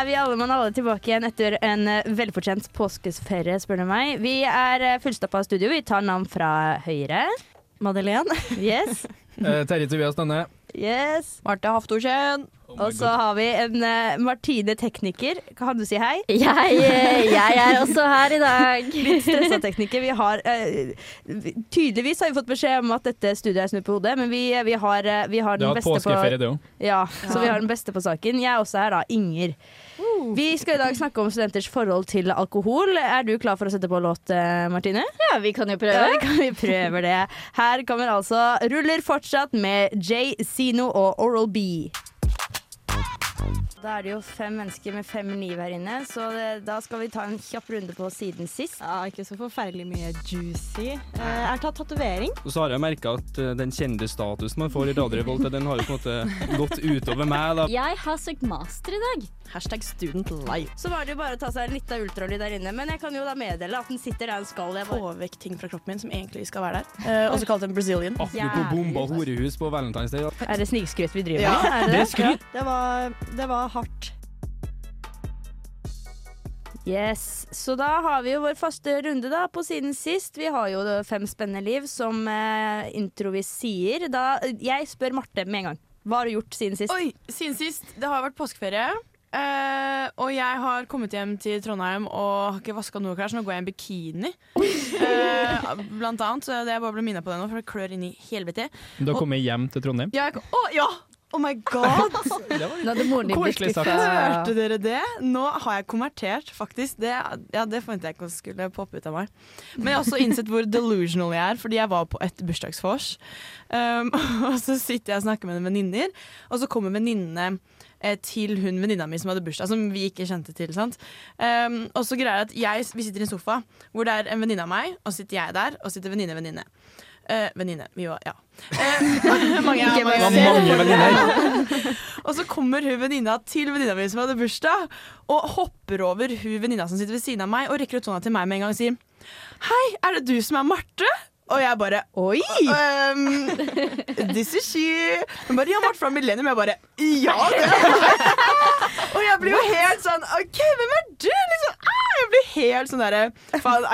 Er vi alle mann alle tilbake igjen etter en eh, velfortjent påskesferie, spør du meg. Vi er fullstappa av studio. Vi tar navn fra høyre. Madeleine. Yes. Eh, Terje Tobias Danne. yes. Marte Haftorsen. Og så har vi en uh, Martine tekniker. Kan du si hei? Jeg, eh, jeg er også her i dag. Litt stressa tekniker. Vi har uh, Tydeligvis har vi fått beskjed om at dette studiet er snudd på hodet, men vi, vi, har, uh, vi har den beste på påskeferie, det òg. Ja, så vi har den beste på saken. Jeg er også her, da. Inger. Vi skal i dag snakke om studenters forhold til alkohol. Er du klar for å sette på låt, Martine? Ja, vi kan jo prøve. Ja, kan, vi prøver det. Her kommer altså Ruller fortsatt med Jay Zino og Oral B. Da er det jo fem mennesker med fem liv her inne, så det, da skal vi ta en kjapp runde på siden sist. Ja, ikke så forferdelig mye juicy. Eh, jeg har tatt tatovering. Og så har jeg merka at eh, den kjendisstatusen man får i Radio Revolt, den har jo på en måte gått utover meg. da. Jeg har søkt master i dag. Hashtag student life. Så var det jo bare å ta seg en lita ultralyd der inne, men jeg kan jo da meddele at den sitter der den skal. Jeg bare Få vekk ting fra kroppen min som egentlig skal være der. Eh, også kalt en Brazilian. Apropos bomba horehus på Valentine's Day. da. Er det snikskryt vi driver Ja, med? Er Det det? er skryt. Det var, det var hardt. Yes, Så da har vi jo vår faste runde da på siden sist. Vi har jo fem spennende liv, som eh, introvis sier. Da, jeg spør Marte med en gang. Hva har du gjort siden sist? Oi, siden sist. Det har vært påskeferie. eh, og jeg har kommet hjem til Trondheim og har ikke vaska noe klær, så nå går jeg i en bikini. Eh, blant annet. Så det jeg bare ble minnet på det nå, for det klør inn i helvete. Du har kommet hjem til Trondheim. Ja, jeg, å, ja! Oh my god! Nå hadde moren din blitt Koselig sagt. skuffa. Hørte dere det? Nå har jeg konvertert, faktisk. Det, ja, det forventet jeg ikke skulle poppe ut av meg. Men jeg har også innsett hvor delusional jeg er, fordi jeg var på et bursdagsvors. Um, og så sitter jeg og snakker med noen venninner, og så kommer venninnene eh, til hun venninna mi som hadde bursdag, som vi ikke kjente til. sant? Um, og så greier jeg at jeg, Vi sitter i en sofa hvor det er en venninne av meg, og så sitter jeg der, og sitter venninne, venninne. Eh, venninne. Vi var Ja. Eh, mange, ja, mange, mange. Mange venninner. og så kommer hun venninna til venninna mi som hadde bursdag, og hopper over hun venninna som sitter ved siden av meg, og rekker ut hånda til meg med en gang og sier Hei, er det du som er Marte? Og jeg bare Oi! Um, this is she. Hun bare Ja, Marte fra Millennium. Jeg bare Ja, det er. Og jeg blir jo helt sånn OK, hvem er du? Liksom, ah, jeg blir helt sånn derre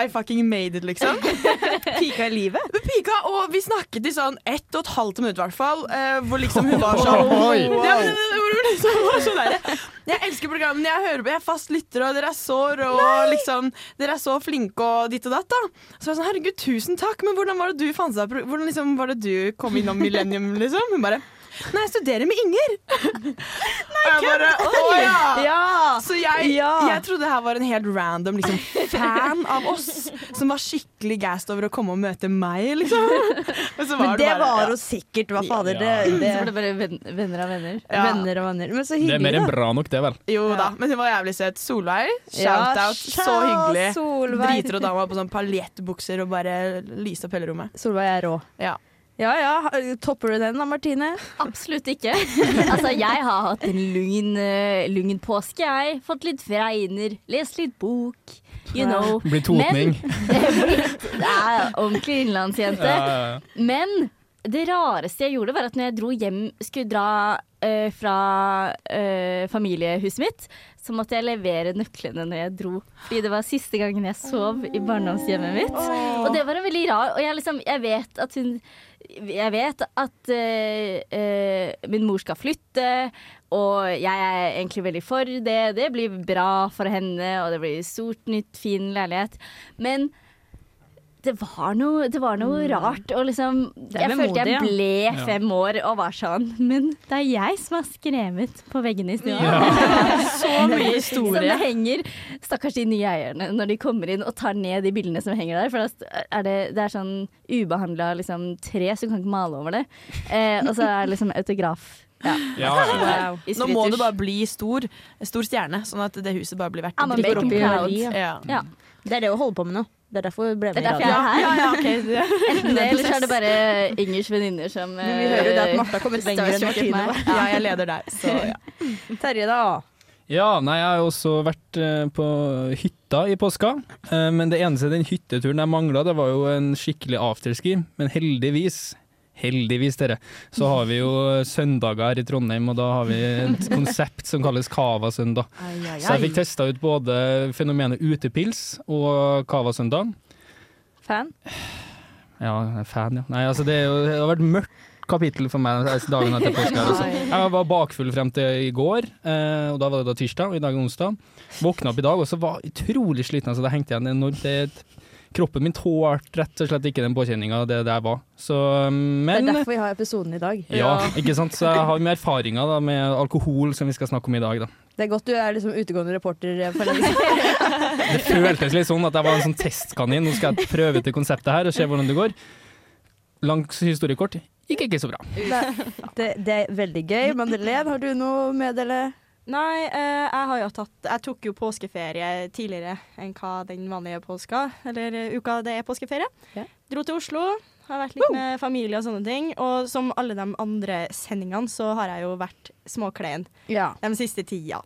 I fucking made it, liksom. Pika i livet. Pika, og vi snakket i sånn ett og et halvt minutt, i hvert fall. eh, hvor liksom hun var sånn Oi. ja, hvor hun liksom var sånn Jeg elsker programmene jeg hører på, jeg er fast lytter, og dere er så rå, liksom Dere er så flinke, og ditt og datt, da. Så jeg var sånn, herregud, tusen takk, men hvordan var det du fant seg Hvordan liksom var det du kom innom Millennium, liksom? Hun bare Nei, jeg studerer med Inger. Nei, jeg bare, å, ja. Ja! Så jeg, Ja. jeg trodde det her var en helt random liksom, fan av oss som var skikkelig gassed over å komme og møte meg, liksom. Men, så Men det bare- var ja. jo sikkert. Hva fader? Ja. Det, det, Så var det bare venner av venner. Ja. Venner og venner. Men så hyggelig, Det er mer enn bra nok, det, vel. Jo da, men hun var jævlig søt. Solveig, Ja, shout-out. så hyggelig. Solveig. Driter og dama på sånn paljettbukser og bare lyser opp hele rommet. Solveig er rå. Ja. Ja ja, topper du den da, Martine? Absolutt ikke. altså, jeg har hatt en lugn, eh, lugn påske, jeg. Fått litt fregner, lest litt bok. You know. Blir totning. Det er ordentlig innlandsjente. Ja, ja, ja. Men det rareste jeg gjorde, var at når jeg dro hjem, skulle dra eh, fra eh, familiehuset mitt, så måtte jeg levere nøklene når jeg dro. Fordi det var siste gangen jeg sov i barndomshjemmet mitt. Og det var en veldig rar Og jeg, liksom, jeg vet at hun Jeg vet at uh, uh, min mor skal flytte, og jeg er egentlig veldig for det. Det blir bra for henne, og det blir stort, nytt, fin leilighet. Men det var noe, det var noe rart. Og liksom, jeg følte vemodig, ja. jeg ble fem år og var sånn Men det er jeg som har skrevet på veggene i stua. Så mye Som det henger Stakkars de nye eierne når de kommer inn og tar ned de bildene som henger der. For er det, det er sånn ubehandla liksom, tre, så du kan ikke male over det. Eh, og så er det liksom autograf. Ja. Ja, ja. Wow. Nå må du bare bli stor, stor stjerne, sånn at det huset bare blir verdt Ja. Ja. Det er det å holde på med nå. Det er derfor vi ble Det med er i derfor radio. Ja, ja, okay. Enten det, eller så er det bare Ingers venninner som Men vi hører jo det at Martha har kommet lenger enn Martine. Ja, jeg leder der, så ja. Terje, da? Ja, nei, jeg har også vært eh, på hytta i påska. Eh, men det eneste den hytteturen jeg mangla, det var jo en skikkelig afterski. Men heldigvis, heldigvis dere, så har vi jo søndager her i Trondheim, og da har vi et konsept som kalles Cava-søndag. Så jeg fikk testa ut både fenomenet utepils og Cava-søndag. Fan? Ja, fan, ja. Nei, altså det, jo, det har vært mørkt kapittel for meg altså, dagen etter påske. Altså. Jeg var bakfull frem til i går, eh, og da var det da tirsdag, og i dag er onsdag. Våkna opp i dag og så var utrolig sliten, altså det hengte igjen enormt. Det, kroppen min tålte rett og slett ikke den påkjenninga det der var. Så, Det er derfor vi har episoden i dag. ja, ikke sant. Så jeg har mye erfaringer da, med alkohol som vi skal snakke om i dag, da. Det er godt du er liksom utegående reporter. eh. Det føltes litt sånn at jeg var en sånn testkanin. Nå skal jeg prøve ut det konseptet her og se hvordan det går. Langs historiekort gikk ikke så bra. Det, det, det er veldig gøy. Madeleine, har du noe å meddele? Nei, eh, jeg har jo tatt Jeg tok jo påskeferie tidligere enn hva den vanlige påska, eller eh, uka det er påskeferie. Ja. Dro til Oslo, har vært litt med familie og sånne ting. Og som alle de andre sendingene, så har jeg jo vært småklein Ja. de siste tida.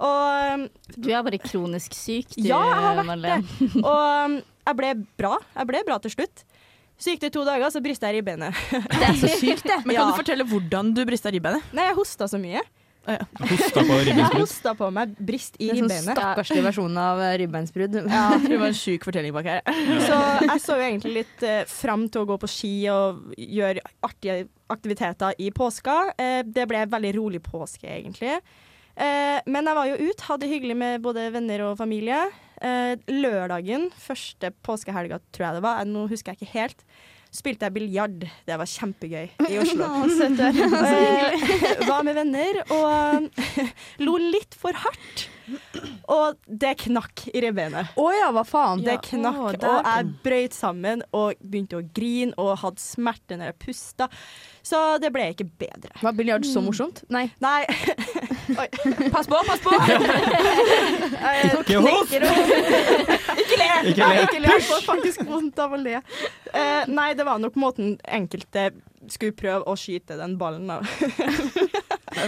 Og, Du er bare kronisk syk, du, Ja, jeg har vært det og jeg ble bra. Jeg ble bra til slutt. Så gikk det to dager, så brista jeg ribbenet. Det er så sykt, det. Men kan Ja. du fortelle hvordan du brista ribbenet? Nei, jeg hosta så mye. Hosta på Jeg ribbensbrudd. hosta på meg brist i ribbeinet. sånn stakkarslig versjon av eh, ribbeinsbrudd. Ja. Det var en sjuk fortelling bak her. Så jeg så jo egentlig litt eh, fram til å gå på ski og gjøre artige aktiviteter i påska. Eh, det ble veldig rolig påske, egentlig. Eh, men jeg var jo ute, hadde det hyggelig med både venner og familie. Eh, lørdagen, første påskehelga, tror jeg det var, nå husker jeg ikke helt, spilte jeg biljard. Det var kjempegøy i Oslo. Var med venner og lo litt for hardt. Og det knakk i ribbenet. Å ja, hva faen? Det knakk, å, og jeg brøyt sammen og begynte å grine og hadde smerte når jeg pusta. Så det ble ikke bedre. Var biljard så morsomt? Nei. Nei. Pass på, pass på! Ikke host! Ikke le! Ikke Nei, le. ikke le. Jeg får faktisk vondt av å le. Uh, nei, det var nok måten enkelte skulle prøve å skyte den ballen av.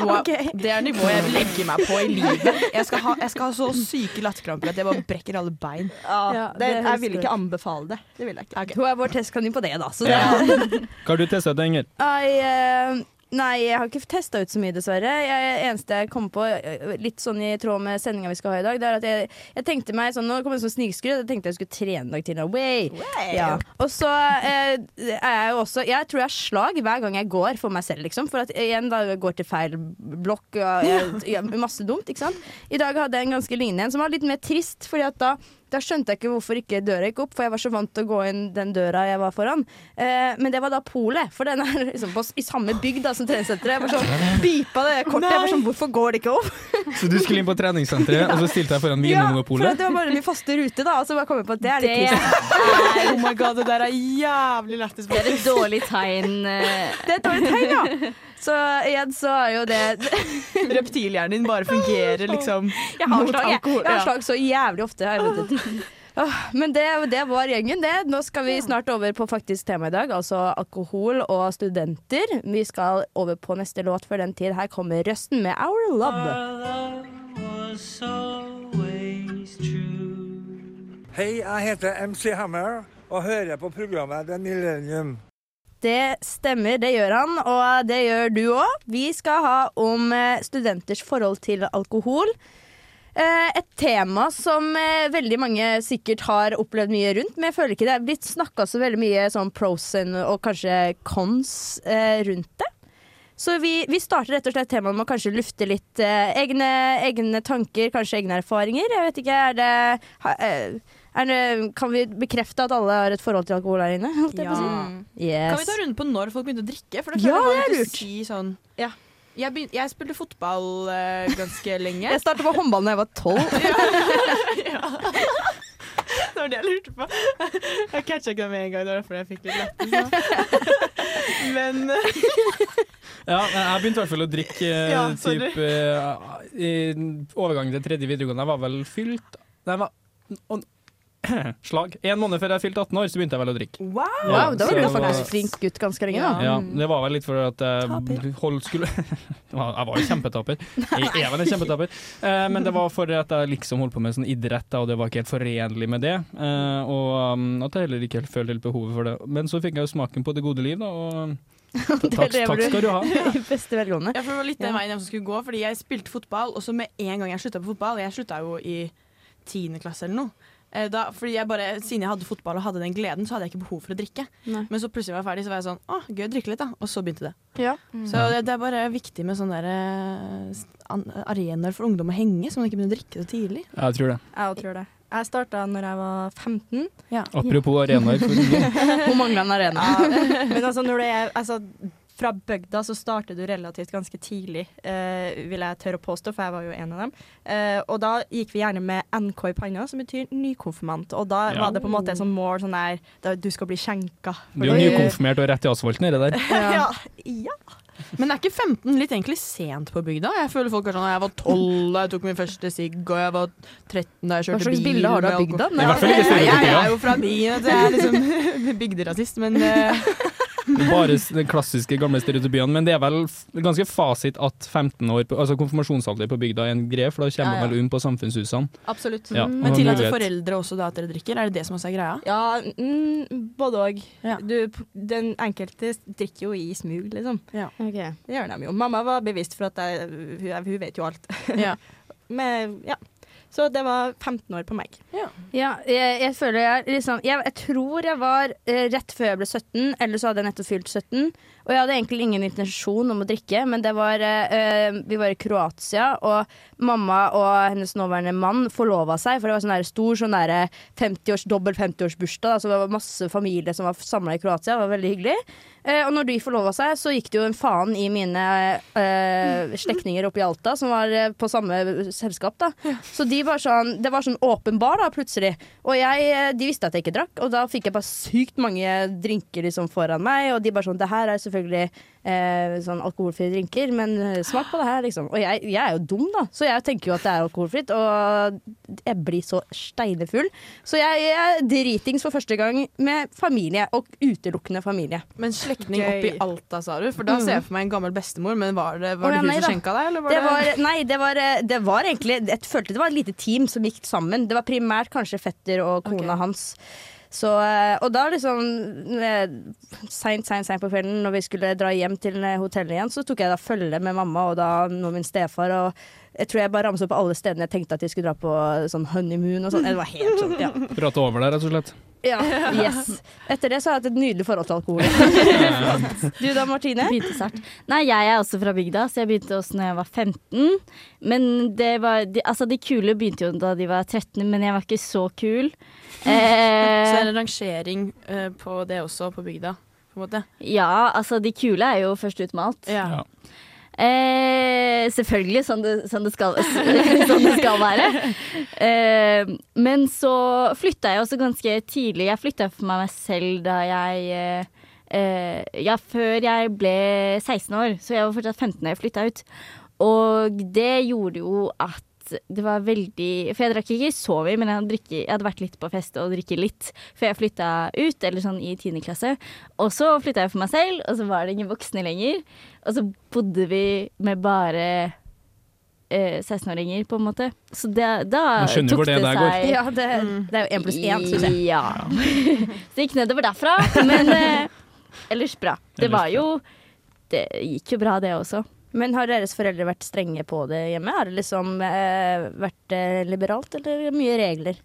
Wow. Det er nivået jeg vil legge meg på i livet. Jeg skal ha, jeg skal ha så syke latterkramper at jeg bare brekker alle bein. Ja, det, det jeg vil ikke anbefale det. Det vil jeg ikke. Hun er vår testkanin på det, da. Så det Ja. Hva har du testa ut, Inger? Ai, eh, nei, jeg har ikke testa ut så mye, dessverre. Jeg, eneste jeg kom på, litt sånn i tråd med sendinga vi skal ha i dag, det er at jeg, jeg tenkte meg sånn Nå kom det sånn snikskryt. Jeg tenkte jeg skulle trene en dag til. Way. Ja. Og så eh, er jeg jo også Jeg tror jeg har slag hver gang jeg går for meg selv, liksom. For at igjen da jeg går til feil blokk og jeg, masse dumt, ikke sant. I dag hadde jeg en ganske lignende en som var litt mer trist, fordi at da da skjønte jeg ikke hvorfor ikke døra gikk opp, for jeg var så vant til å gå inn den døra jeg var foran. Eh, men det var da polet, for den er liksom på, i samme bygd da, som treningssenteret. Jeg var sånn, beepa det kortet. Jeg var sånn, hvorfor går det ikke opp? Så du skulle inn på treningssenteret, og så stilte jeg foran Vinmonopolet? Ja, for det var bare min faste rute, da. Og så bare kom jeg på at det er litt trist. Oh my god, det der er jævlig lættis. Det er et dårlig tegn. eh, Det er et dårlig tegn, ja. Så igjen så er jo det Reptilhjernen din bare fungerer liksom Jeg har mot slag, alkohol. Jeg har slag så jævlig ofte. Åh, Men det, det var gjengen, det. Nå skal vi snart over på faktisk tema i dag, altså alkohol og studenter. Vi skal over på neste låt før den tid. Her kommer Røsten med Our Love. Hei, jeg heter MC Hammer og hører på programmet The Millennium. Det stemmer, det gjør han, og det gjør du òg. Vi skal ha om eh, studenters forhold til alkohol. Eh, Et tema som eh, veldig mange sikkert har opplevd mye rundt, men jeg føler ikke det er blitt snakka så veldig mye sånn pros og kanskje cons rundt det. Så vi, vi starter rett og slett temaet med å kanskje lufte litt egne, egne tanker, kanskje egne erfaringer. Jeg vet ikke, er det, ha- det Kan vi bekrefte at alle har et forhold til alkohol her inne? Holdt jeg på å si? Yes. Kan vi ta runden på når folk begynte å drikke? For det Ja, det er lurt. Si sånn, Ja. jeg, begynte, jeg spilte fotball uh, ganske lenge. Jeg startet på håndball da jeg var tolv. Det var det jeg lurte på. Jeg catcha ikke det med en gang. Det var derfor jeg fikk litt lættis. Men eh, Ja, jeg begynte i hvert fall å drikke eh, Ja, typ, i overgangen til tredje videregående. Jeg var vel fylt Nei, jeg var Slag. En måned før jeg fylte 18 år, så begynte jeg vel å drikke. wow! Ja, Wow, da var du faktisk flink gutt ganske lenge, da. Ja, det var vel litt for at jeg holdt skulle Jeg var jo kjempetaper. Jeg er vel en kjempetaper. Eh, men det var for at jeg liksom holdt på med sånn idrett, og det var ikke helt forenlig med det. Eh, og um, at jeg heller ikke helt følte helt behovet for det. Men så fikk jeg jo smaken på det gode liv, da, og Takk, takk skal du ha. I beste velgående. Ja, for det var litt den veien jeg skulle gå, fordi jeg spilte fotball, og så med en gang jeg slutta på fotball Jeg slutta jo i tiende klasse eller noe. Eh, Da, fordi jeg bare, Siden jeg hadde fotball og hadde den gleden, så hadde jeg ikke behov for å drikke. Nei. Men så plutselig var jeg ferdig, så var jeg sånn Å, gøy å drikke litt, da. Og så begynte det. Ja. Så det, det er bare viktig med sånne der, eh, arenaer for ungdom å henge, så man ikke begynner å drikke så tidlig. Ja, Jeg tror det. Jeg tror det. Jeg starta når jeg var 15. Apropos arenaer. Hun mangla en arena. Men altså, når det er altså, fra bygda så starter du relativt ganske tidlig, eh, vil jeg tørre å påstå, for jeg var jo en av dem. Eh, og da gikk vi gjerne med NK i panna, som betyr nykonfirmant. Og da Ja. var det på en måte et sånt mål sånn der da Du skal bli skjenka. Du er jo nykonfirmert og rett i asfalten, er det der. Ja. ja. Men er ikke 15 litt egentlig sent på bygda? Jeg føler folk er sånn Jeg var 12 da jeg tok min første sigg, og jeg var 13 da jeg kjørte bil. Hva slags bil. bilde har du av bygda? alkohol. I hvert fall ikke Jeg, jeg er jo fra byen, så jeg er liksom bygderasist, men eh, Bare den klassiske gamle stereotypien. Men det er vel ganske fasit at 15 år, på, altså konfirmasjonsalder på bygda er en greie, for da kommer Ja, ja. vel inn på samfunnshusene. Absolutt. Ja, mm. Men tillater foreldre også da at dere drikker? Er det det som også er greia? Ja, mm, både òg. Ja. Den enkelte drikker jo i smug, liksom. Ok. Det gjør de jo. Mamma var bevisst for at jeg, hun, hun vet jo alt. Ja. Men, ja. Så det var 15 år på meg. Ja, jeg, jeg føler jeg liksom jeg, jeg tror jeg var eh, rett før jeg ble 17, eller så hadde jeg nettopp fylt 17. Og jeg hadde egentlig ingen intensjon om å drikke, men det var eh, eh, Vi var i Kroatia, og mamma og hennes nåværende mann forlova seg, for det var sånn der stor sånn der 50-års, dobbel 50-årsbursdag. så det var masse familie som var samla i Kroatia, det var veldig hyggelig. Eh, og når de forlova seg, så gikk det jo en faen i mine eh, slektninger oppe i Alta, som var eh, på samme selskap, da. Så de var sånn, det var sånn åpen bar da, plutselig. Og jeg, eh, de visste at jeg ikke drakk, og da fikk jeg bare sykt mange drinker liksom foran meg. Og de bare sånn Det her er selvfølgelig eh, sånn alkoholfrie drinker, men eh, smak på det her, liksom. Og jeg, jeg er jo dum, da, så jeg tenker jo at det er alkoholfritt. Og jeg blir så steinefull. Så jeg, jeg er dritings for første gang med familie, og utelukkende familie. Men slektning Gøy. oppe i Alta, sa du? For da ser jeg for meg en gammel bestemor, men var det, var det hun som skjenka deg, eller var Det det, var, nei, det var, eh, det var egentlig Jeg følte det var et lite team som gikk sammen. Det var primært kanskje fetter og kona okay. hans. Så, eh, og da liksom eh, Seint, seint, seint på kvelden når vi skulle dra hjem til hotellet igjen, så tok jeg da følge med mamma og da nå min stefar. Og jeg tror jeg bare ramset opp alle stedene jeg tenkte at de skulle dra på sånn honeymoon og sånn. Det var helt sånn, ja. Prate over der, rett og slett. ja. Yes. Etter det så har jeg hatt et nydelig forhold til alkohol. Du da, Martine? Nei, jeg er også fra bygda, så jeg begynte også når jeg var 15. Men det var de, Altså, de kule begynte jo da de var 13, men jeg var ikke så kul. Så det Eh, er en rangering eh, på det også, på bygda? På en måte. ja, altså, de kule er jo først ut med alt. Ja. Ja. Eh, selvfølgelig, sånn det, sånn, det skal, sånn det skal være. Eh, men så flytta jeg også ganske tidlig. Jeg flytta for meg selv da jeg eh, eh, Ja, før jeg ble 16 år, så jeg var fortsatt 15 da jeg flytta ut. Og det gjorde jo at det var veldig For jeg drakk ikke så mye, men jeg hadde, drikket, jeg hadde vært litt på fest og drikket litt før jeg flytta ut, eller sånn i 10. klasse. Og så flytta jeg for meg selv, og så var det ingen voksne lenger. Og så bodde vi med bare eh, 16-åringer, på en måte. Så det, da tok det det der går. seg Ja, det, det er jo én pluss én, syns jeg. Ja. så det gikk nedover derfra, men eh, ellers bra. Det Ellers var jo Det gikk jo bra, det også. Men har deres foreldre vært strenge på det hjemme? Har det liksom eh, vært eh, liberalt, eller mye regler?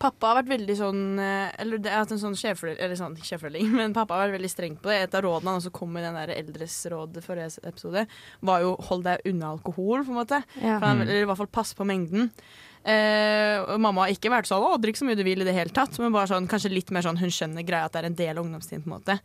Pappa har vært veldig sånn eh, Eller det er hatt en sånn sjeffordeling, sånn men pappa har vært veldig streng på det. Et av rådene han også kom med i den der eldresrådet forrige episode, var jo 'hold deg unna alkohol', på en måte. Ja. For han, eller i hvert fall pass på mengden. Eh, mamma har ikke vært sånn 'å, drikk så mye du vil' i det hele tatt, men bare sånn, kanskje litt mer sånn hun skjønner greia at det er en del av ungdomstiden, på en måte.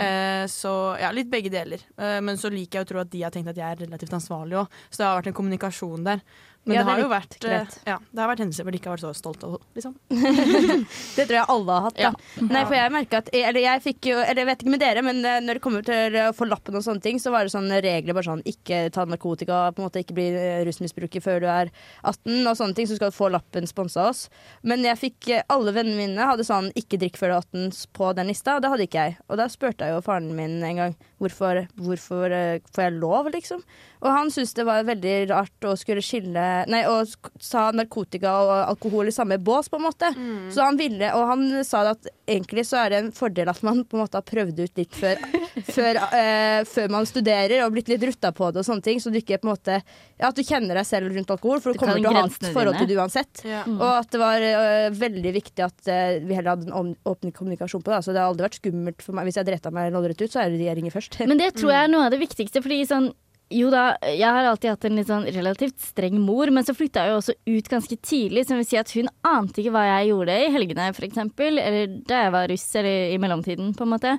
Eh, så ja, litt begge deler. Eh, men så liker jeg å tro at de har tenkt at jeg er relativt ansvarlig òg, så det har vært en kommunikasjon der. Men Ja, det, det har jo vært, eh, ja, det har vært hendelser hvor de ikke har vært så stolt av liksom. Det tror jeg alle har hatt. Ja. Nei, for jeg merka at Eller jeg fikk jo Eller jeg vet ikke med dere, men eh, når det kommer til å få lappen og sånne ting, så var det sånne regler bare sånn ikke ta narkotika, på en måte ikke bli eh, rusmisbruker før du er 18 og sånne ting, så skal du få lappen sponsa oss. Men jeg fikk alle vennene mine hadde sånn ikke drikk før du er 18 på den lista, og det hadde ikke jeg. Og da spurte jeg jo faren min en gang hvorfor, hvorfor får jeg lov, liksom. Og han syntes det var veldig rart å skulle skille Nei, og sa narkotika og alkohol i samme bås, på en måte. Så han ville, og han sa at egentlig så er det en fordel at man på en måte har prøvd ut litt før, før, eh, før man studerer og blitt litt rutta på det og sånne ting, så du ikke på en måte Ja, at du kjenner deg selv rundt alkohol, for du, Du kommer til å ha et forhold til det uansett. Ja. Og at det var eh, veldig viktig at eh, vi heller hadde en åpen kommunikasjon på det. Så det har aldri vært skummelt for meg. Hvis jeg dreta meg loddrett ut, så er det de jeg ringer først. Men det tror jeg er noe av det viktigste, fordi sånn jo da, jeg har alltid hatt en litt sånn relativt streng mor, men så flytta jeg jo også ut ganske tidlig, som vil si at hun ante ikke hva jeg gjorde i helgene, for eksempel, eller da jeg var russ, eller i mellomtiden, på en måte.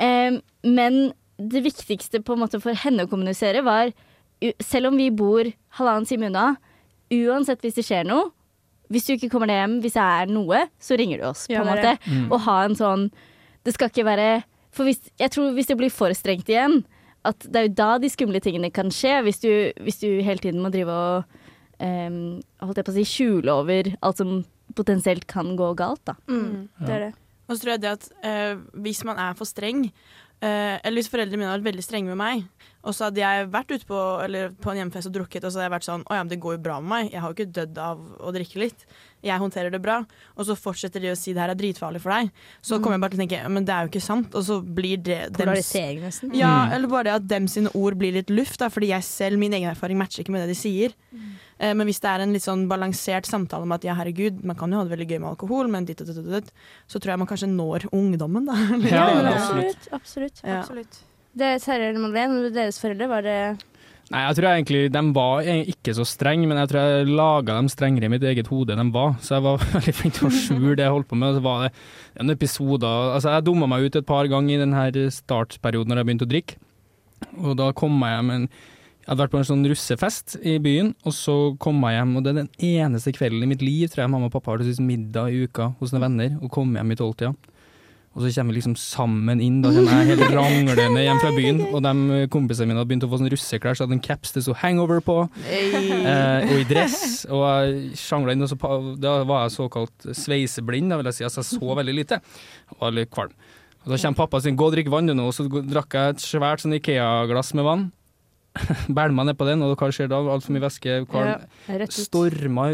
Eh, men det viktigste på en måte for henne å kommunisere var, selv om vi bor halvannen time unna, uansett hvis det skjer noe, hvis du ikke kommer deg hjem, hvis det er noe, så ringer du oss, på en måte. Mm. Og ha en sånn Det skal ikke være For hvis, jeg tror hvis det blir for strengt igjen, at det er jo da de skumle tingene kan skje. Hvis du, hvis du hele tiden må drive og um, holdt jeg på å si, skjule over alt som potensielt kan gå galt, da. Mm, det er det. Og så tror jeg det at uh, hvis man er for streng, uh, eller hvis foreldrene mine har vært veldig strenge med meg, og så hadde jeg vært ute på, eller på en hjemmefest og drukket, og så hadde jeg vært sånn Å ja, men det går jo bra med meg. Jeg har jo ikke dødd av å drikke litt. Jeg håndterer det bra. Og så fortsetter de å si det her er dritfarlig for deg. Så kommer jeg bare til å tenke men det er jo ikke sant. Og så blir det dems Polarisering, nesten. Ja, Mm. eller bare det at dem sine ord blir litt luft, da, fordi jeg selv, min egen erfaring matcher ikke med det de sier. Eh, men hvis det er en litt sånn balansert samtale om at ja, herregud, man kan jo ha det veldig gøy med alkohol, men ditt og ditt og ditt, så tror jeg man kanskje når ungdommen, da. Ja, absolutt. absolutt. absolutt. Ja. Absolutt. Det er Terje eller Madeleine, deres foreldre, var det Nei, jeg tror egentlig de var ikke så strenge, men jeg tror jeg laga dem strengere i mitt eget hode enn de var. Så jeg var veldig flink til å skjule det jeg holdt på med. Og så var det en episode Altså, jeg dumma meg ut et par ganger i den her startperioden når jeg begynte å drikke. Og da kom jeg hjem en Jeg hadde vært på en sånn russefest i byen, og så kom jeg hjem, og det er den eneste kvelden i mitt liv tror jeg mamma og pappa har spist middag i uka hos noen venner, og kom hjem i tolvtida. Og så kommer vi liksom sammen inn, da kommer jeg helt ranglende hjem fra byen, og de kompisene mine hadde begynt å få sånn russeklær, så hadde en caps det sto 'hangover' på, eh, og i dress, og jeg sjangla inn, og så da var jeg såkalt sveiseblind, da vil jeg si, altså jeg så veldig lite, og var litt kvalm. Og så kommer pappa og sier 'gå og drikk vann og så drakk jeg et svært sånn Ikea-glass med vann, bælma ned på den, og hva skjer da? Altfor mye væske, kvalm. Ja, rett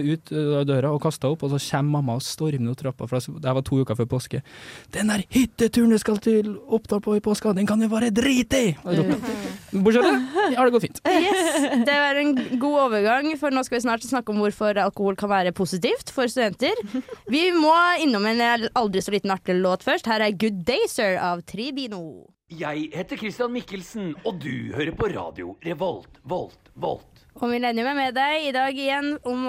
ut. Av døra og kasta opp, og så kommer mamma og stormer opp trappa. For det var to uker før påske. 'Den der hytteturen du skal til Oppdal på i påska, den kan du bare drite i!' Bortsett fra det, har det gått fint. Yes, det var en god overgang, for nå skal vi snart snakke om hvorfor alkohol kan være positivt for studenter. Vi må innom en aldri så liten artig låt først. Her er Good Day Sir av Tribino. Jeg heter Christian Mikkelsen, og du hører på radio Revolt, Volt, Volt. Og Millennium er med deg i dag igjen. Om,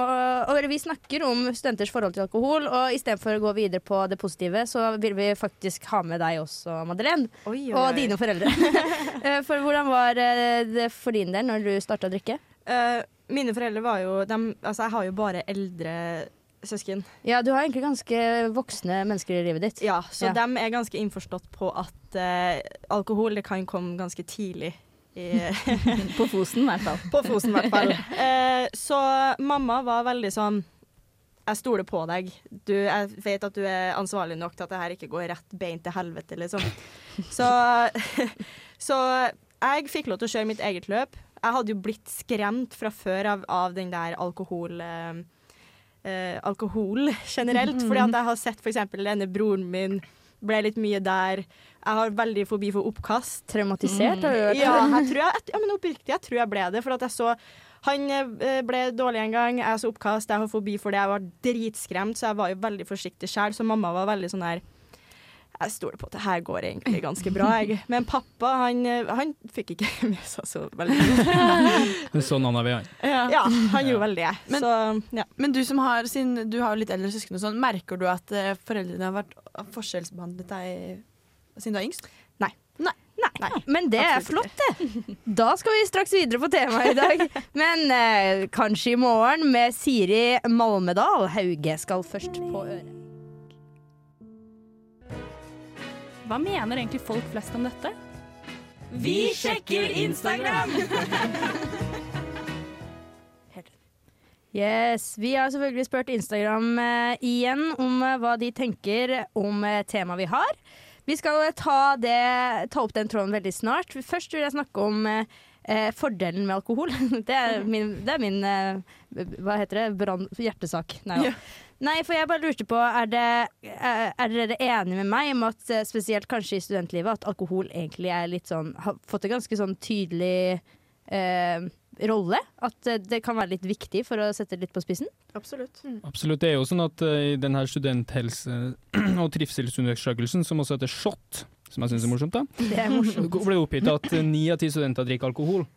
og vi snakker om studenters forhold til alkohol. Og istedenfor å gå videre på det positive, så vil vi faktisk ha med deg også, Madeleine. Oi, oi, Og dine foreldre. Eh, for hvordan var eh, det for din del når du starta å drikke? Uh, mine foreldre var jo de, Altså, jeg har jo bare eldre søsken. Ja, du har egentlig ganske voksne mennesker i livet ditt. Ja, så Ja. dem er ganske innforstått på at uh, alkohol det kan komme ganske tidlig. I, På Fosen, i hvert fall. på Fosen, i hvert fall. Uh, så mamma var veldig sånn Jeg stoler på deg. Du, jeg vet at du er ansvarlig nok til at det her ikke går rett beint til helvete, liksom. Så, så jeg fikk lov til å kjøre mitt eget løp. Jeg hadde jo blitt skremt fra før av, av den der alkohol... Eh, eh, alkohol generelt. Fordi at jeg har sett f.eks. denne broren min ble litt mye der. Jeg har veldig fobi for oppkast. Traumatisert, har du hørt? Ja, jeg tror jeg, ja, men oppriktig, jeg tror jeg ble det. For at jeg så Han eh, ble dårlig en gang, jeg så oppkast, jeg har fobi for det. Jeg var dritskremt, så jeg var jo veldig forsiktig sjøl. Så mamma var veldig sånn her Jeg stoler på at det her går egentlig ganske bra, jeg. Men pappa, han, eh, han fikk ikke med seg så veldig mye. Sånn har vi han. Ja, han gjorde vel det. Men- så ja. Men du som har, sin, du har litt eldre søsken og sånn, merker du at eh, foreldrene har vært forskjellsbehandlet deg siden du er yngst? Nei. Nei. Nei. Men det er flott, det. Da skal vi straks videre på temaet i dag. Men eh, kanskje i morgen med Siri Malmedal. Hauge skal først på øret. Hva mener egentlig folk flest om dette? Vi sjekker Instagram! Yes, Vi har selvfølgelig spurt Instagram eh, igjen om eh, hva de tenker om eh, temaet vi har. Vi skal ta, det, ta opp den tråden veldig snart. Først vil jeg snakke om eh, eh, fordelen med alkohol. Det er min, det er min eh, hva heter det, Brand, hjertesak. Nei, ja. Nei, for jeg bare lurte på, er, det, er, er dere enige med meg om at eh, spesielt kanskje i studentlivet, at alkohol egentlig er litt sånn Har fått et ganske sånn tydelig eh, rolle? At eh, det kan være litt viktig for å sette det litt på spissen? Absolutt. Absolutt. Det er jo sånn at eh, i denne studenthelse- og trivselsundersøkelsen, som også heter SHoT, som jeg syns er morsomt, da, Det er morsomt. ble oppgitt at eh, ni av ti studenter drikker alkohol.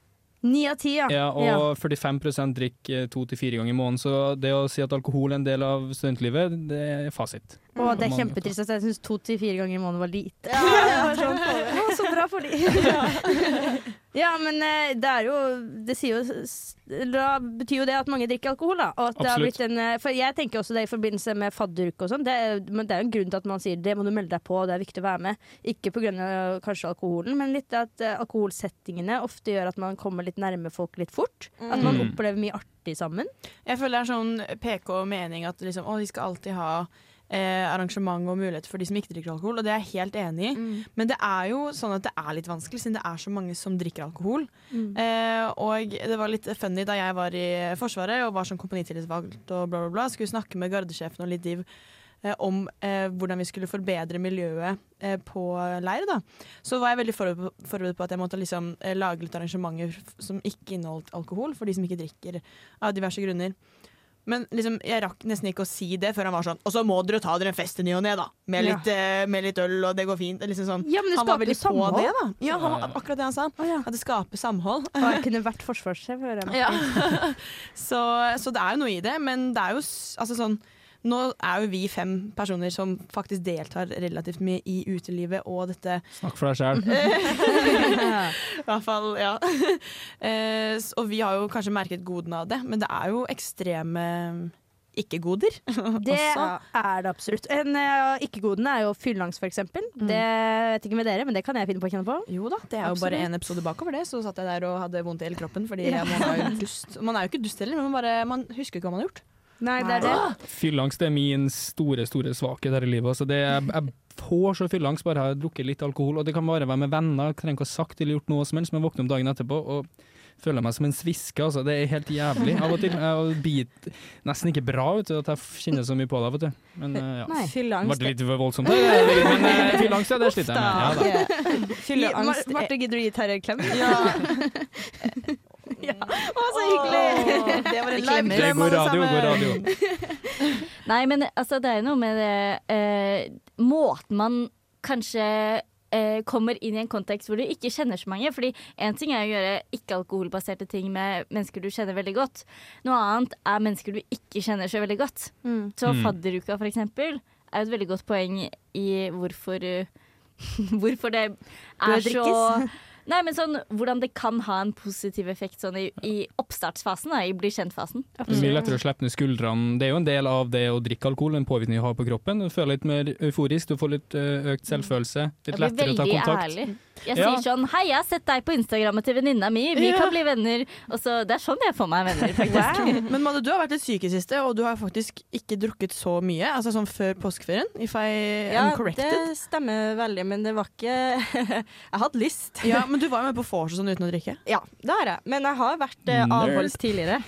9 av 10, ja. Ja, og Ja. 45% drikker to til fire ganger i måneden. Så det å si at alkohol er en del av studentlivet, det er fasit. Og det er kjempetrist at jeg syns to til fire ganger i måneden var lite. Ja, sånn Å, så bra for de. ja, men eh, det er jo Det sier jo Da betyr jo det at mange drikker alkohol, da. Og at det har Absolutt. blitt en eh, For jeg tenker også det i forbindelse med fadderuke og sånn. Det, men det er jo en grunn til at man sier det må du melde deg på, det er viktig å være med. Ikke pga. kanskje alkoholen, men litt at eh, alkoholsettingene ofte gjør at man kommer litt nærme folk litt fort. At man Mm. opplever mye artig sammen. Jeg føler det er sånn PK-mening at liksom, å, vi skal alltid ha eh, arrangement og mulighet for de som ikke drikker alkohol, og det er jeg helt enig i. Men det er jo sånn at det er litt vanskelig, siden det er så mange som drikker alkohol. Eh, og det var litt funny da jeg var i Forsvaret og var som kompanitillitsvalgt og bla, bla, bla. Skulle snakke med gardesjefen og litt div eh, om eh, hvordan vi skulle forbedre miljøet eh, på leir. Da. Så var jeg veldig forberedt på, forberedt på at jeg måtte liksom, eh, lage litt arrangementer som ikke inneholdt alkohol, for de som ikke drikker av diverse grunner. Men liksom, jeg rakk nesten ikke å si det før han var sånn Og så må dere ta dere en fest i ny og ne, da. Med Ja. litt, eh, med litt øl, og det går fint. Liksom sånn. Ja, men det Han var veldig samhold. på det, da. Ja, han, akkurat det han sa. Oh, ja. At det skaper samhold. Og jeg kunne vært forsvarssjef. hører jeg. Ja. så, så det er jo noe i det, men det er jo altså sånn Nå er jo vi fem personer som faktisk deltar relativt mye i utelivet og dette Snakk for deg sjæl. I hvert fall, ja. Eh, og vi har jo kanskje merket godene av det, men det er jo ekstreme ikke-goder. Det er det absolutt. En uh, ikke-godene er jo fylleangst, eksempel. Mm. Det vet ikke med dere, men det kan jeg finne på å kjenne på. Jo da, det er jo bare Absolutt. en episode bakover det, så satt jeg der og hadde vondt i hele kroppen. Fordi Ja. man er jo dust. Man er jo ikke dust heller, men man, bare, man husker ikke hva man har gjort. Nei, det er det. Fylleangst er min store store svakhet her i livet. Altså det, jeg, jeg får så fylleangst bare jeg har drukket litt alkohol. Og det kan bare være med venner, jeg trenger ikke ha sagt eller gjort noe som helst, men våkner om dagen etterpå og føler meg som en sviske. Altså. Det er helt jævlig av og til. Jeg biter nesten ikke bra ut at jeg kjenner så mye på det. Vet du. Men eh, ja. Nei. Det Fylleangst ble litt voldsomt, men uh, fylleangst ja, det sliter jeg med. Ja, Marte, gidder du å gi Terje en klem? Ja. Å, så hyggelig! det var en Live Det går radio, går radio. Nei, men altså, det er noe med det eh, Måten man kanskje eh, kommer inn i en kontekst hvor du ikke kjenner så mange. Fordi én ting er å gjøre ikke-alkoholbaserte ting med mennesker du kjenner veldig godt. Noe annet er mennesker du ikke kjenner så veldig godt. Mm. Så Mm. fadderuka, for eksempel, er jo et veldig godt poeng i hvorfor Hvorfor det er så drikkes. Nei, men sånn hvordan det kan ha en positiv effekt sånn i, i oppstartsfasen, da, i bli kjent-fasen. Det mye lettere å slippe ned skuldrene. Det er jo en del av det å drikke alkohol, den påvirkningen du har på kroppen. Du føler litt mer euforisk, du får litt eh, økt selvfølelse. Litt lettere å ta kontakt. ærlig. Jeg Ja. sier sånn Hei, jeg har sett deg på Instagrammet til venninna mi, vi Ja. kan bli venner. Og så, det er sånn jeg får meg venner, faktisk. Men Madde, du har vært litt syk i siste, og du har faktisk ikke drukket så mye. Altså sånn før påskeferien, if I Ja, am corrected. det stemmer veldig, men det var ikke Jeg hadde lyst. Ja, men du var jo med på vors og sånn uten å drikke. Ja, det har jeg. Men jeg har vært eh, avholds tidligere.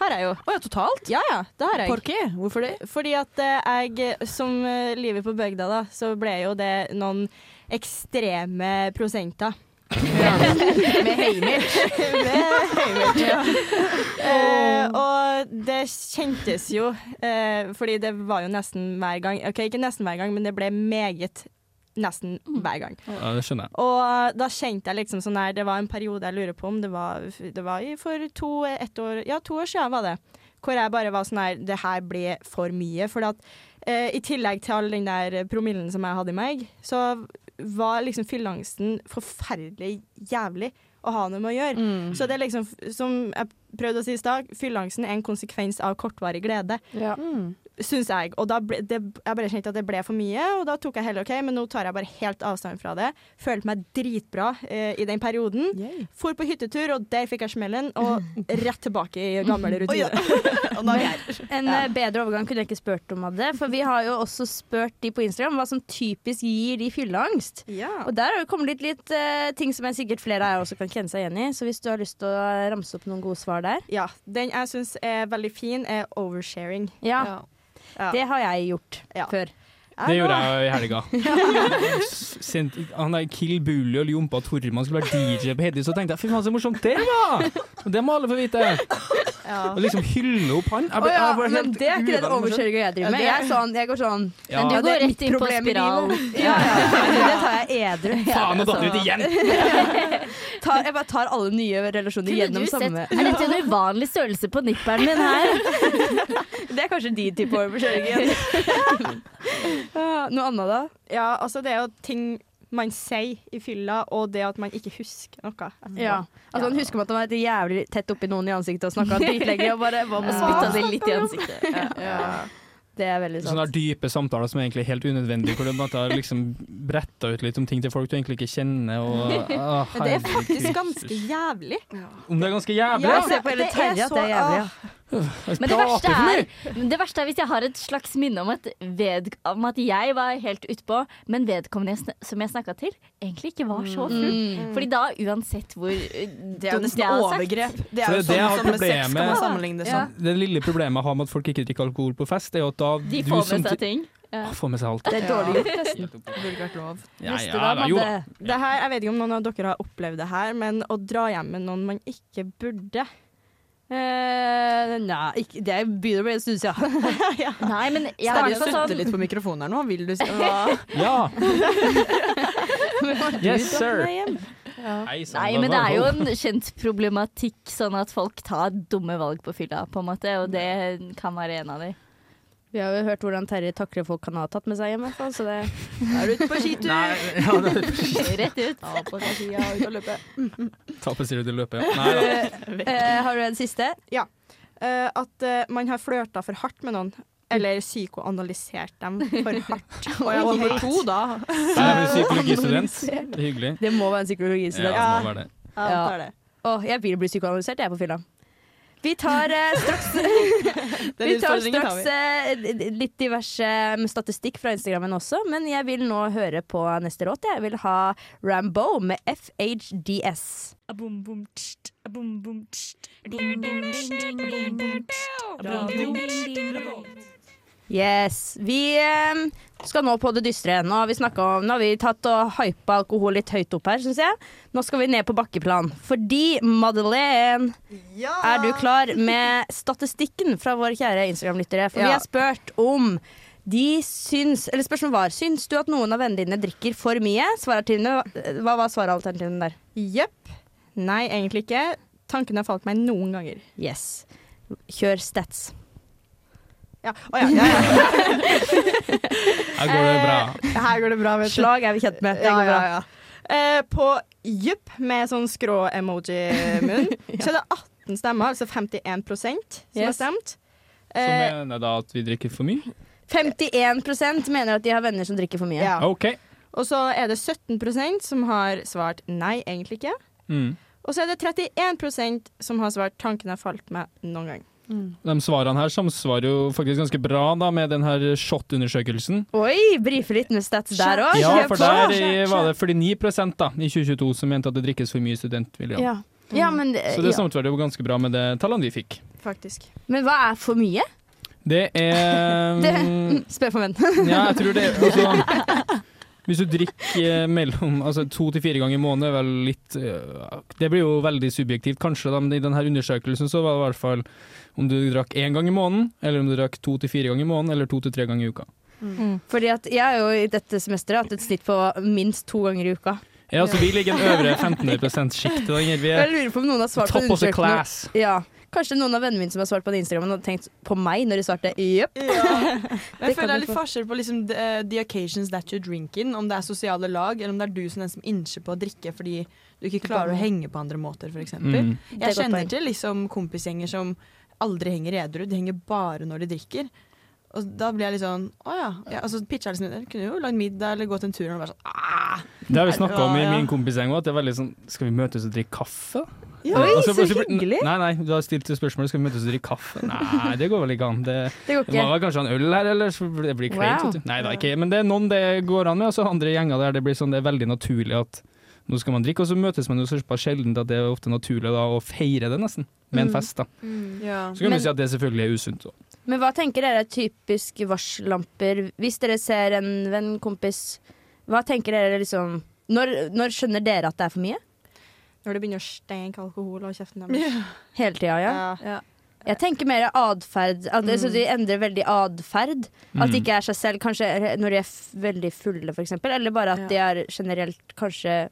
Har jeg jo. Å ja, totalt? Ja ja, det har jeg. Porky? Hvorfor det? Fordi at uh, jeg, som uh, livet på bygda, da, så ble jo det noen ekstreme prosenter. Med Heimel. Med Heimert, ja. Uh, og det kjentes jo, uh, fordi det var jo nesten hver gang OK, ikke nesten hver gang, men det ble meget nesten hver gang. Ja, det skjønner jeg. Og da kjente jeg liksom sånn her Det var en periode jeg lurer på om det var, det var for to, ett år, ja, to år siden var det. Hvor jeg bare var sånn her Det her ble for mye. For at eh, i tillegg til all den der promillen som jeg hadde i meg, så var liksom fylleangsten forferdelig jævlig å ha noe med å gjøre. Mm. Så det er liksom, som jeg prøvde å si i stad, fylleangsten er en konsekvens av kortvarig glede. Ja. Mm. Syns jeg. Og da ble, det, jeg bare kjente at det ble for mye, og da tok jeg heller OK, men nå tar jeg bare helt avstand fra det. Følte meg dritbra eh, i den perioden. For på hyttetur, og der fikk jeg smellen, og rett tilbake i gamle rutiner. oh, ja. En ja. bedre overgang kunne jeg ikke spurt om, Madde. For vi har jo også spurt de på Instagram hva som typisk gir de fylleangst. Ja. Og der har det kommet litt, litt uh, ting som jeg sikkert flere av dere også kan kjenne seg igjen i. Så hvis du har lyst til å ramse opp noen gode svar der. Ja, Den jeg syns er veldig fin, er oversharing. Ja, Ja. det har jeg gjort Ja. før. Det gjorde jeg i helga. Han der Kill Bully og Jompa Torman skulle være DJ på Heidi, så tenkte jeg fy faen så morsomt det var! Og det må alle få vite. Og liksom hylle opp han. Jeg ble- ja, jeg ble men det er ikke den overkjøringa jeg driver med. Jeg, er sånn, jeg går sånn Ja. Men du går rett inn på spiralen. spiral. Ja. Det tar jeg edru. Faen, nå datt du ut igjen! Tar, jeg bare tar alle nye relasjoner Kunne gjennom samme er dette en uvanlig størrelse på nipperen min her? Det er kanskje din type overkjøring Noe annet, da? Ja, altså det er jo ting man sier i fylla, og det at man ikke husker noe. Ja. Altså, han husker man at han var jævlig tett oppi noen i ansiktet og snakka dritlenge og bare hva med Spytta det litt i ansiktet. Ja. Ja. Det er veldig sant. Sånne dype samtaler som er egentlig helt unødvendige, hvor du bare har liksom bretta ut litt om ting til folk du egentlig ikke kjenner. Og, ah, Men det er faktisk ganske jævlig. Om det er ganske jævlig? Ja, se på hele det er det er så- jævlig. Ja. Men det verste, er, det verste er hvis jeg har et slags minne om at, ved, om at jeg var helt utpå, men vedkommende jeg som jeg snakka til, egentlig ikke var så full. Mm. Fordi da, uansett hvor uh, Det er jo nesten overgrep. Det er jo sånn som med sex kan man sammenligne det Ja. sånn. Det lille problemet jeg har med at folk ikke drikker alkohol på fest, er jo at da De får med seg ting. Ja. Ah, Får med seg alt. Det er dårlig gjort, nesten. Burde vært lov. Ja, ja, da. Det her, jeg vet ikke om noen av dere har opplevd det her, men å dra hjem med noen man ikke burde Eh, nei, ikke, det begynner å bli en stund siden. Nei, men jeg har Terje det sutter sånn litt på mikrofonen her nå. Vil du si hva? Ja! Yes, sir. Nei, sann, Nei, men det er jo en kjent problematikk sånn at folk tar dumme valg på fylla, på en måte, og det kan være en av de. Vi har jo hørt hvordan Terje takler folk han har tatt med seg hjem, i hvert fall, så det er du ute på skitur. Nei, ja, det er Rett ut. Ta på seg skia og ut og løpe. Ta på sier ut og løpe, ja. Nei da. Eh, har du en siste? Eh, at eh, man har flørta for hardt med noen, eller psykoanalysert dem for hardt. Og jeg var på to, da. Jeg er psykologistudent. Det er hyggelig. Det må være en Ja, det må være det. Ja, Ja. det det. Å, jeg vil bli psykoanalysert, jeg, er på fylla. Vi tar eh, straks Vi tar straks eh, litt diverse mm, statistikk fra Instagrammen også, men jeg vil nå høre på neste låt. Jeg vil ha Rambo med FHDS. Yes. Vi eh, skal nå på det dystre. Nå har vi, om, nå har vi tatt og hypa alkohol litt høyt opp her, syns jeg. Nå skal vi ned på bakkeplan. Fordi Madeleine er du klar med statistikken fra våre kjære Instagram-lyttere? For vi har spurt om de syns Eller spørsmålet var Syns du at noen av vennene dine drikker for mye? Svaralternativene, hva var svaralternativene der? Jepp. Nei, egentlig ikke. Tankene har falt meg noen ganger. Yes. Kjør stats. Ja. Oh, ja, ja, ja. Her går det bra. Her går det bra, vet du. Slag er vi kjent med. Det Ja, går bra. ja, ja. Eh, på Jupp med sånn skrå-emoji-munn, så er det 18 stemmer, altså 51% som har stemt. stemt. Så Eh, mener jeg da at vi drikker for mye? 51% mener at de har venner som drikker for mye. ja. OK. Og så er det 17% som har svart nei, egentlig ikke. Mm. Og så er det 31% som har svart tanken har falt meg noen gang. De svarene her samsvarer jo faktisk ganske bra da med den her SHoT-undersøkelsen. Oi, brife litt med stats der òg. Ja, for der i- var det 49% da, i 2022 som mente at det drikkes for mye studentmiljø. Ja. ja, men, Så det ja. samsvarer jo ganske bra med det tallene vi fikk. Faktisk. men hva er for mye? Det er Det, mm, spør for venn. Ja, jeg tror det altså, Hvis du drikker mellom altså, to til fire ganger i måneden, er vel litt øh, Det blir jo veldig subjektivt, kanskje. Da, men I denne undersøkelsen så var det i hvert fall om du drakk én gang i måneden, eller om du drakk to til fire ganger i måneden, eller to til tre ganger i uka. Fordi at jeg har jo i dette semesteret hatt et snitt på minst to ganger i uka. Ja, så Vi ligger i den øvre 15 %-sjiktet. Jeg er lurer på om noen har svart på top of the class. Ja. Kanskje noen av vennene mine som har svart på den Instagramen, hadde tenkt på meg når de svarte jepp. Ja. jeg føler det er litt forskjell på liksom the, the occasions that you drink in. Om det er sosiale lag, eller om det er du som er den som innser på å drikke fordi du ikke klarer å henge på andre måter, f.eks. Mm. Jeg kjenner til liksom kompisgjenger som aldri henger edru. De henger bare når de drikker. Og da blir jeg litt sånn Å ja. ja altså, pitcha liksom Jeg kunne jo lagd middag eller gått en tur. Og bare sånn Aah! Det har vi snakka om i min kompisgjeng òg, at det er veldig sånn Skal vi møtes og drikke kaffe? Ja. Oi, så hyggelig! Nei, nei, du har stilt spørsmålet skal vi møtes og drikke kaffe. Nei, det går vel ikke an. Det, Det går det må ikke. vel kanskje en øl her, eller så det blir kleint. Wow. vet du. Nei da, ikke. Men det er noen det går an med, og så andre gjenger der det blir sånn det er veldig naturlig at nå skal man drikke, og så møtes man jo så sjelden at det er ofte naturlig da å feire det nesten, med en Mm. fest. da. Ja. Så kan Men- du si at det selvfølgelig er usunt. også. Men hva tenker dere er typisk varsellamper hvis dere ser en venn, kompis? Hva tenker dere liksom Når, når skjønner dere at det er for mye? Når det begynner å stenke alkohol av kjeften deres. Hele tida, ja. Ja. Ja. Jeg tenker mer atferd. At det, så de endrer veldig atferd. At de Mm. ikke er seg selv, kanskje når de er f veldig fulle, f.eks. Eller bare at Ja. de er generelt kanskje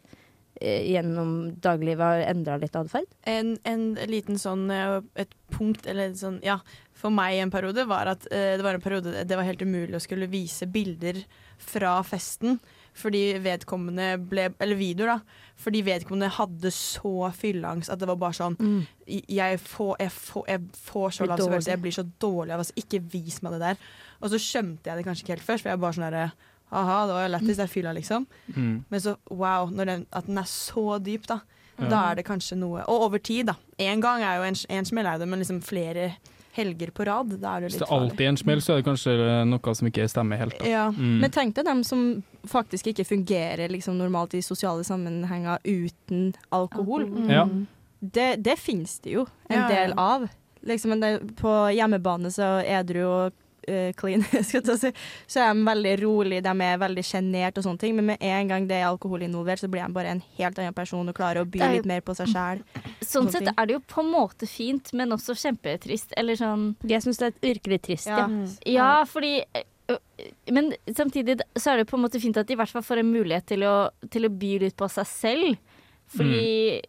gjennom daglivet har endra litt atferd. En, en liten sånn eh, Et punkt, eller sånn Ja, for meg en periode var at eh, det var en periode det var helt umulig å skulle vise bilder fra festen. Fordi vedkommende ble Eller videoer, da. Fordi vedkommende hadde så fylleangst at det var bare sånn jeg får, jeg får, jeg får så lav selvfølelse. Jeg blir så dårlig av altså, Ikke vis meg det der. Og så skjønte jeg det kanskje ikke helt først, for jeg bare sånn derre Aha, det var jo lættis, det er fylla, liksom. Mm. Men så wow, når den, at den er så dyp, da. Ja. Da er det kanskje noe Og over tid, da. Én gang er jo en, en smell, er det, men liksom flere helger på rad, da er det litt Hvis jo det er alltid en smell, så er det kanskje noe som ikke stemmer helt. da. Ja. Mm. Men tenk deg dem som faktisk ikke fungerer liksom, normalt i sosiale sammenhenger uten alkohol. Ja. Det, det finnes det jo en Ja, ja. del av. Liksom, på hjemmebane så er edru og eh, clean, skal jeg si, så er de veldig rolig, de er veldig sjenert og sånne ting. Men med en gang det er alkohol involvert, så blir de bare en helt annen person og klarer å by jo- litt mer på seg sjæl. Sånn sett ting. er det jo på en måte fint, men også kjempetrist. Eller sånn Jeg syns det virker litt trist. Ja. Ja, fordi Men samtidig så er det på en måte fint at de i hvert fall får en mulighet til å, til å by litt på seg selv. Fordi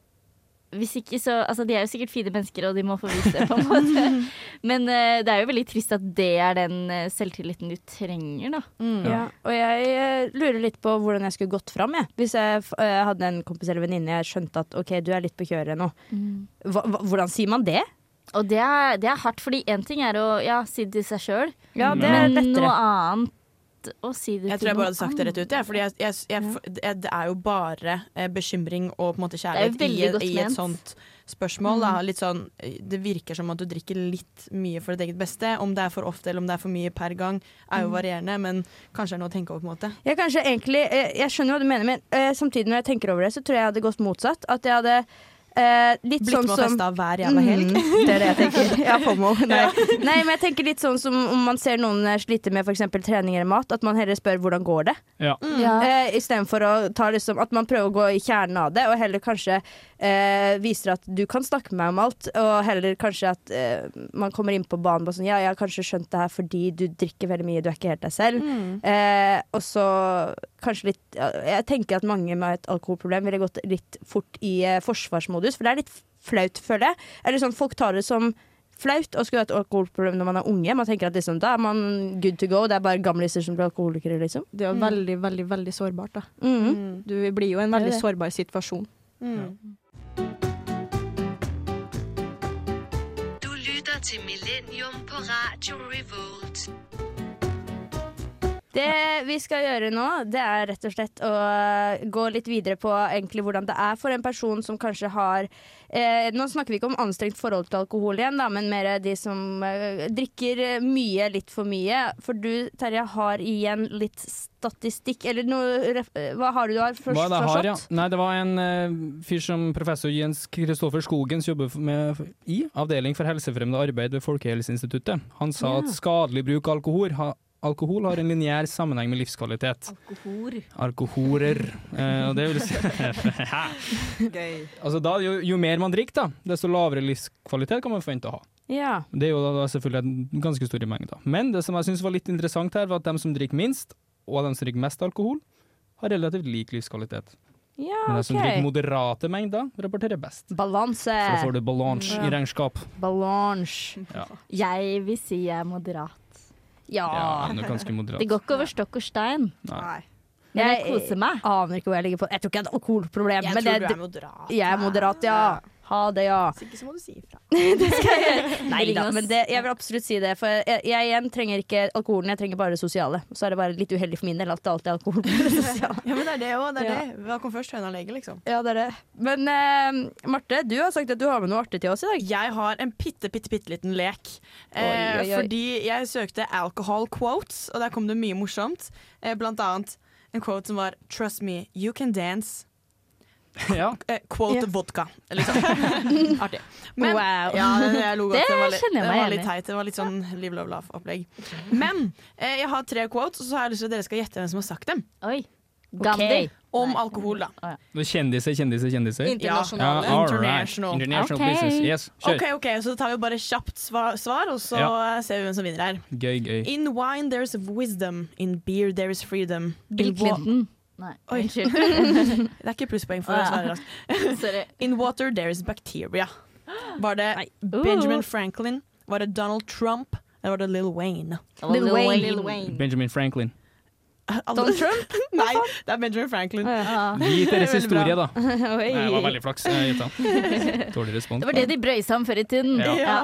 hvis ikke så Altså, de er jo sikkert fine mennesker, og de må få vise det, på en måte. Men uh, det er jo veldig trist at det er den uh, selvtilliten du trenger, da. Mm. Ja, og jeg uh, lurer litt på hvordan jeg skulle gått fram. Jeg. Hvis jeg hadde en kompis eller venninne jeg skjønte at OK, du er litt på kjøret nå. Hva, hva, hvordan sier man det? Og det er, det er hardt, fordi én ting er å ja, si det til seg sjøl, Ja, men noe annet å si det Jeg til tror jeg bare hadde sagt det rett ut. Jeg, jeg, jeg, jeg, det det er jo bare eh, bekymring og på en måte kjærlighet i, i et sånt spørsmål. Da. Litt sånn, eh, det virker som at du drikker litt mye for ditt eget beste. Om det er for ofte eller om det er for mye per gang, er jo varierende, men kanskje det er noe å tenke over. på en måte Jeg, kanskje egentlig, eh, jeg skjønner hva du mener, men eh, samtidig når jeg tenker over det, så tror jeg jeg hadde gått motsatt. At jeg hadde eh, litt Blitt sånn med og som festa hver jævla helg. Mm, det er det jeg tenker. Ja, FOMO. Nei. Nei, men jeg tenker litt sånn som om man ser noen slite med f.eks. trening eller mat, at man heller spør hvordan går det. Ja. Ja. Eh, Istedenfor å ta liksom At man prøver å gå i kjernen av det, og heller kanskje eh, viser at du kan snakke med meg om alt, og heller kanskje at eh, man kommer inn på banen på sånn Ja, jeg har kanskje skjønt det her fordi du drikker veldig mye, du er ikke helt deg selv. Eh, og så kanskje litt Jeg tenker at mange med et alkoholproblem ville gått litt fort i eh, forsvarsmodus, for det er litt flaut, føler jeg. Eller sånn, folk tar det som flaut å skulle ha et alkoholproblem når man er unge. Man tenker at liksom, da er man good to go, det er bare gamliser som blir alkoholikere, liksom. Det er jo veldig, veldig veldig sårbart. da. Mm. Du blir jo i en veldig sårbar situasjon. Mm. situasjon. Du lytter til Millennium på Radio Revolt. Det vi skal gjøre nå, det er rett og slett å eh, gå litt videre på egentlig hvordan det er for en person som kanskje har eh, Nå snakker vi ikke om anstrengt forhold til alkohol igjen, da, men mer de som eh, drikker mye, litt for mye. For du, Terje, har igjen litt statistikk, eller noe Hva har du der? Først, det har, ja. Nei, det var en eh, fyr som professor Jens Kristoffer Skogens jobber med i avdeling for helsefremmende arbeid ved Folkehelseinstituttet. Han sa Ja. at skadelig bruk av alkohol, ha, alkohol har en lineær sammenheng med livskvalitet. Alkohol. Alkohorer. Eh, og det vil si altså da, jo, jo mer man drikker, da, desto lavere livskvalitet kan man forvente å ha. Ja. Det er jo da, da selvfølgelig en ganske stor mengde. Men det som jeg syns var litt interessant her, var at de som drikker minst, og de som drikker mest alkohol, har relativt lik livskvalitet. ja, Men de som drikker moderate mengder, rapporterer best. Balanse. Så får du balanse Ja. i regnskap. Balanse. Ja, Jeg vil si jeg er moderat. Ja. ja ganske moderat. Det går ikke over stokk og stein. Nei. Men jeg Jeg- koser meg. Aner ikke hvor jeg ligger på. Jeg tror ikke jeg har et alkoholproblem. Jeg tror det, du er moderat. jeg er moderat, ja. Ha det, ja. Hvis ikke så må du si ifra. det skal jeg gjøre. Nei da, men det, jeg vil absolutt si det. For jeg, jeg igjen trenger ikke alkoholen, jeg trenger bare det sosiale. Så er det bare litt uheldig for min del at det alltid er alkohol. Ja, men det er det òg. Det er Ja. det. Hva kom først, høna eller egget, liksom? Ja, det er det. Men uh, Marte, du har sagt at du har med noe artig til oss i dag. Jeg har en bitte, bitte, bitte liten lek. Eh, Oi, oi, oi. Fordi jeg søkte alcohol quotes, og der kom det mye morsomt. Eh, blant annet en quote som var 'Trust me, you can dance'. Ja. Eh, quote Ja. vodka. Liksom. Artig. Men, Wow. Ja, jeg lo godt. Det Det var litt, kjenner jeg det var litt teit. Det var litt sånn live, love, laugh-opplegg. Men eh, jeg har tre quotes, og så har jeg lyst til at dere skal gjette hvem som har sagt dem. Oi. Gandhi. Om Nei. alkohol, da. Er Kjendiser, kjendiser, kjendiser. Ja, Internasjonale. right. International. International Ok. business. Yes, kjør. OK, ok, så tar vi bare kjapt svar, svar og så Ja. ser vi hvem som vinner her. Gøy, gøy. In wine there's wisdom, in beer there's freedom. Bill Clinton. Nei, Oi. unnskyld. Det er ikke plusspoeng for å svare raskt. In water there is bacteria. Var det Nei. Benjamin Franklin? Var det Donald Trump? Eller var det Lil Wayne? Lil Wayne. Lil Wayne. Benjamin Franklin. Donald Trump? Nei, det er Benjamin Franklin. Ja. Gi deres historie, da. Oi. Nei, Det var veldig flaks. Jeg. Dårlig respons. Det var det de brøysa om før i tiden. Ja. Ja.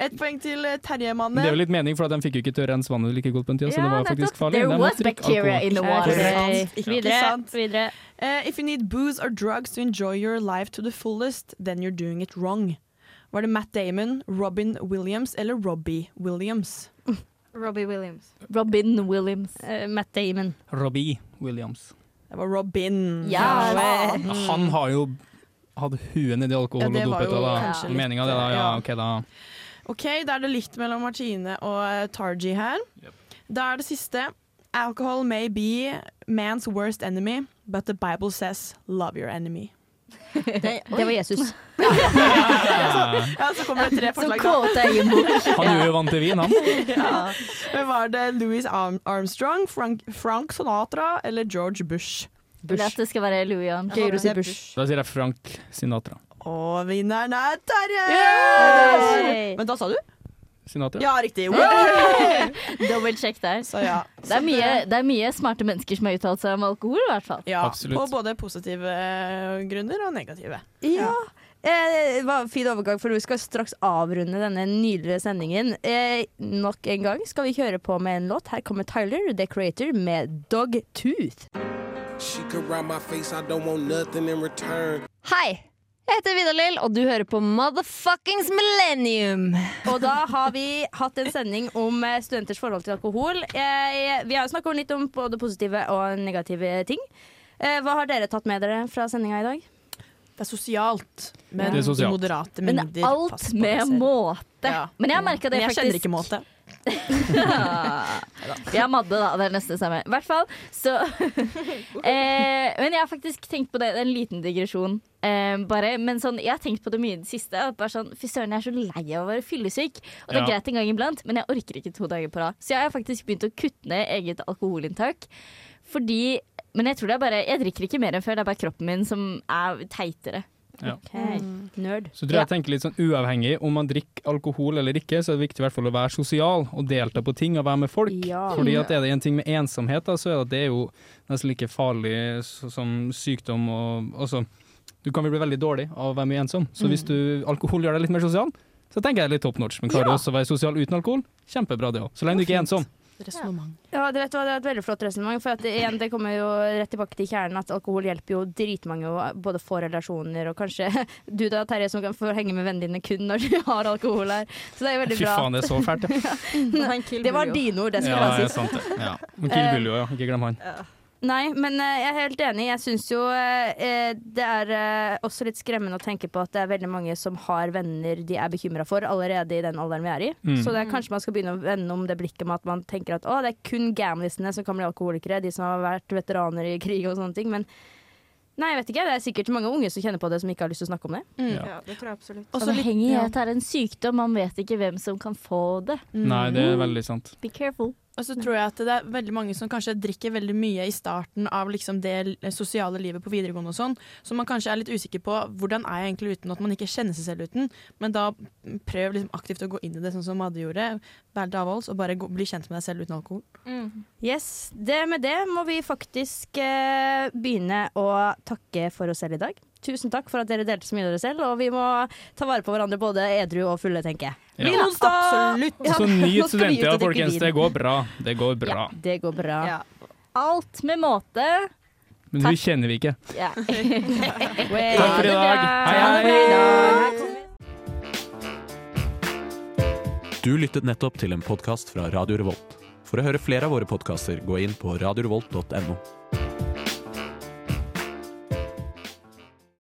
Et poeng til Terje-mannen. det er jo litt mening, for at de fikk jo ikke til å rense vannet like godt på en tid, så det Ja, var faktisk farlig. There was bacteria in the water. Ikke Videre. Videre. Uh, if you need booze or drugs to enjoy your life to the fullest, then you're doing it wrong. Var det Matt Damon, Robin Williams eller Robbie Williams? Robbie Williams. Robin Williams. Uh, Matt Damon. Robbie Williams. Det var Robin. Ja. Han har jo hatt huet nedi alkohol Ja, det og dopet, da. Meninga det, da. Ja. OK, da. OK, da er det likt mellom Martine og eh, Tarji her. Da er det siste. Alcohol may be man's worst enemy, but the Bible says love your enemy. Det var Jesus. Ja, så kommer det tre forslag. Han er jo vant til vin, han. Ja. Men Var det Louis Armstrong, Frank, Frank Sinatra eller George Bush? Bush. at det skal være Louis Armstrong. Si Bush. Da sier jeg Frank Sinatra. Og vinneren er Terje! Yay! Men da sa du? Sinatra? Ja, riktig. Dobbelt sjekk der. Så ja. Det er, mye, det er mye smarte mennesker som har uttalt seg om alkohol, i hvert fall. ja Absolutt. På både positive eh, grunner og negative. Ja. Eh, det var en fin overgang, for vi skal straks avrunde denne nydelige sendingen. Eh, nok en gang skal vi kjøre på med en låt. Her kommer Tyler, The Creator, med Dog Tooth. She could ride my face, I don't want nothing in return. Hei! Jeg heter Vidar-Lill, og du hører på Motherfuckings Millennium. Og da har vi hatt en sending om eh, studenters forhold til alkohol. Eh, vi har jo snakka litt om både positive og negative ting. Eh, hva har dere tatt med dere fra sendinga i dag? Det er sosialt, men Det er sosialt. moderate mengder. Men alt med måte. Ja. Men jeg har merka det Men jeg kjenner ikke måte. Har Madde, da. Det er nesten det samme. I hvert fall, så eh, Men jeg har faktisk tenkt på det. Det er en liten digresjon. Eh, bare, men sånn, jeg har tenkt på det mye i det siste. at Bare sånn, Fy søren, jeg er så lei av å være fyllesyk. Og det er Ja. greit en gang iblant, men jeg orker ikke to dager på rad. Så jeg har faktisk begynt å kutte ned eget alkoholinntak. Fordi Men jeg tror det er bare Jeg drikker ikke mer enn før. Det er bare kroppen min som er teitere. Ja. Nerd. Så tror jeg jeg tenker litt sånn uavhengig om man drikker alkohol eller ikke, så er det viktig i hvert fall å være sosial og delta på ting og være med folk. Ja. Fordi at er det en ting med ensomhet, da, så er det at det er jo nesten like farlig som sykdom og altså, Du kan vel bli veldig dårlig av å være mye ensom. Så hvis du, alkohol gjør deg litt mer sosial, så tenker jeg er litt top notch. Men klarer du også å være sosial uten alkohol, kjempebra det òg. Så lenge du ikke er ensom. Resonnement. Ja, det, vet du det er et veldig flott resonnement. For at det, igjen, det kommer jo rett tilbake til kjernen at alkohol hjelper jo dritmange både få relasjoner og kanskje du da, Terje, som kan få henge med vennene dine kun når du har alkohol her. Så det er jo veldig Fy faen, det er så fælt, ja. Det var dine ord, det skal Ja, si. sant det. Ja. Men Kill Buljo, ja. Ikke glem han. Nei, men eh, jeg er helt enig. Jeg syns jo eh, det er eh, også litt skremmende å tenke på at det er veldig mange som har venner de er bekymra for allerede i den alderen vi er i. Mm. Så det er kanskje man skal begynne å vende om det blikket med at man tenker at å, det er kun gamlisene som kan bli alkoholikere, de som har vært veteraner i krig og sånne ting. Men nei, jeg vet ikke. Det er sikkert mange unge som kjenner på det, som ikke har lyst til å snakke om det. Ja, det tror jeg absolutt. Og så henger i at det er en sykdom. Man vet ikke hvem som kan få det. Nei, det er veldig sant. Be careful. Og så tror jeg at det er veldig mange som kanskje drikker veldig mye i starten av liksom det sosiale livet på videregående og sånn, så man kanskje er litt usikker på hvordan er jeg egentlig uten at man ikke kjenner seg selv uten. Men da prøv liksom aktivt å gå inn i det sånn som Madde gjorde. Vær litt avholds og bare gå, bli kjent med deg selv uten alkohol. Yes, det Med det må vi faktisk eh, begynne å takke for oss selv i dag. Tusen takk for at dere delte så mye av dere selv. Og vi må ta vare på hverandre både edru og fulle, tenker jeg. Ja. ja Absolutt. Ja, Så nyt skal studenttida, folkens. Det går bra. Det går bra. Ja, det går bra. Ja. Alt med måte. Men hun kjenner vi ikke. Ja. Takk for i dag. Hei, hei. Du lyttet nettopp til en podkast fra Radio Revolt. For å høre flere av våre podkaster, gå inn på radiorevolt.no.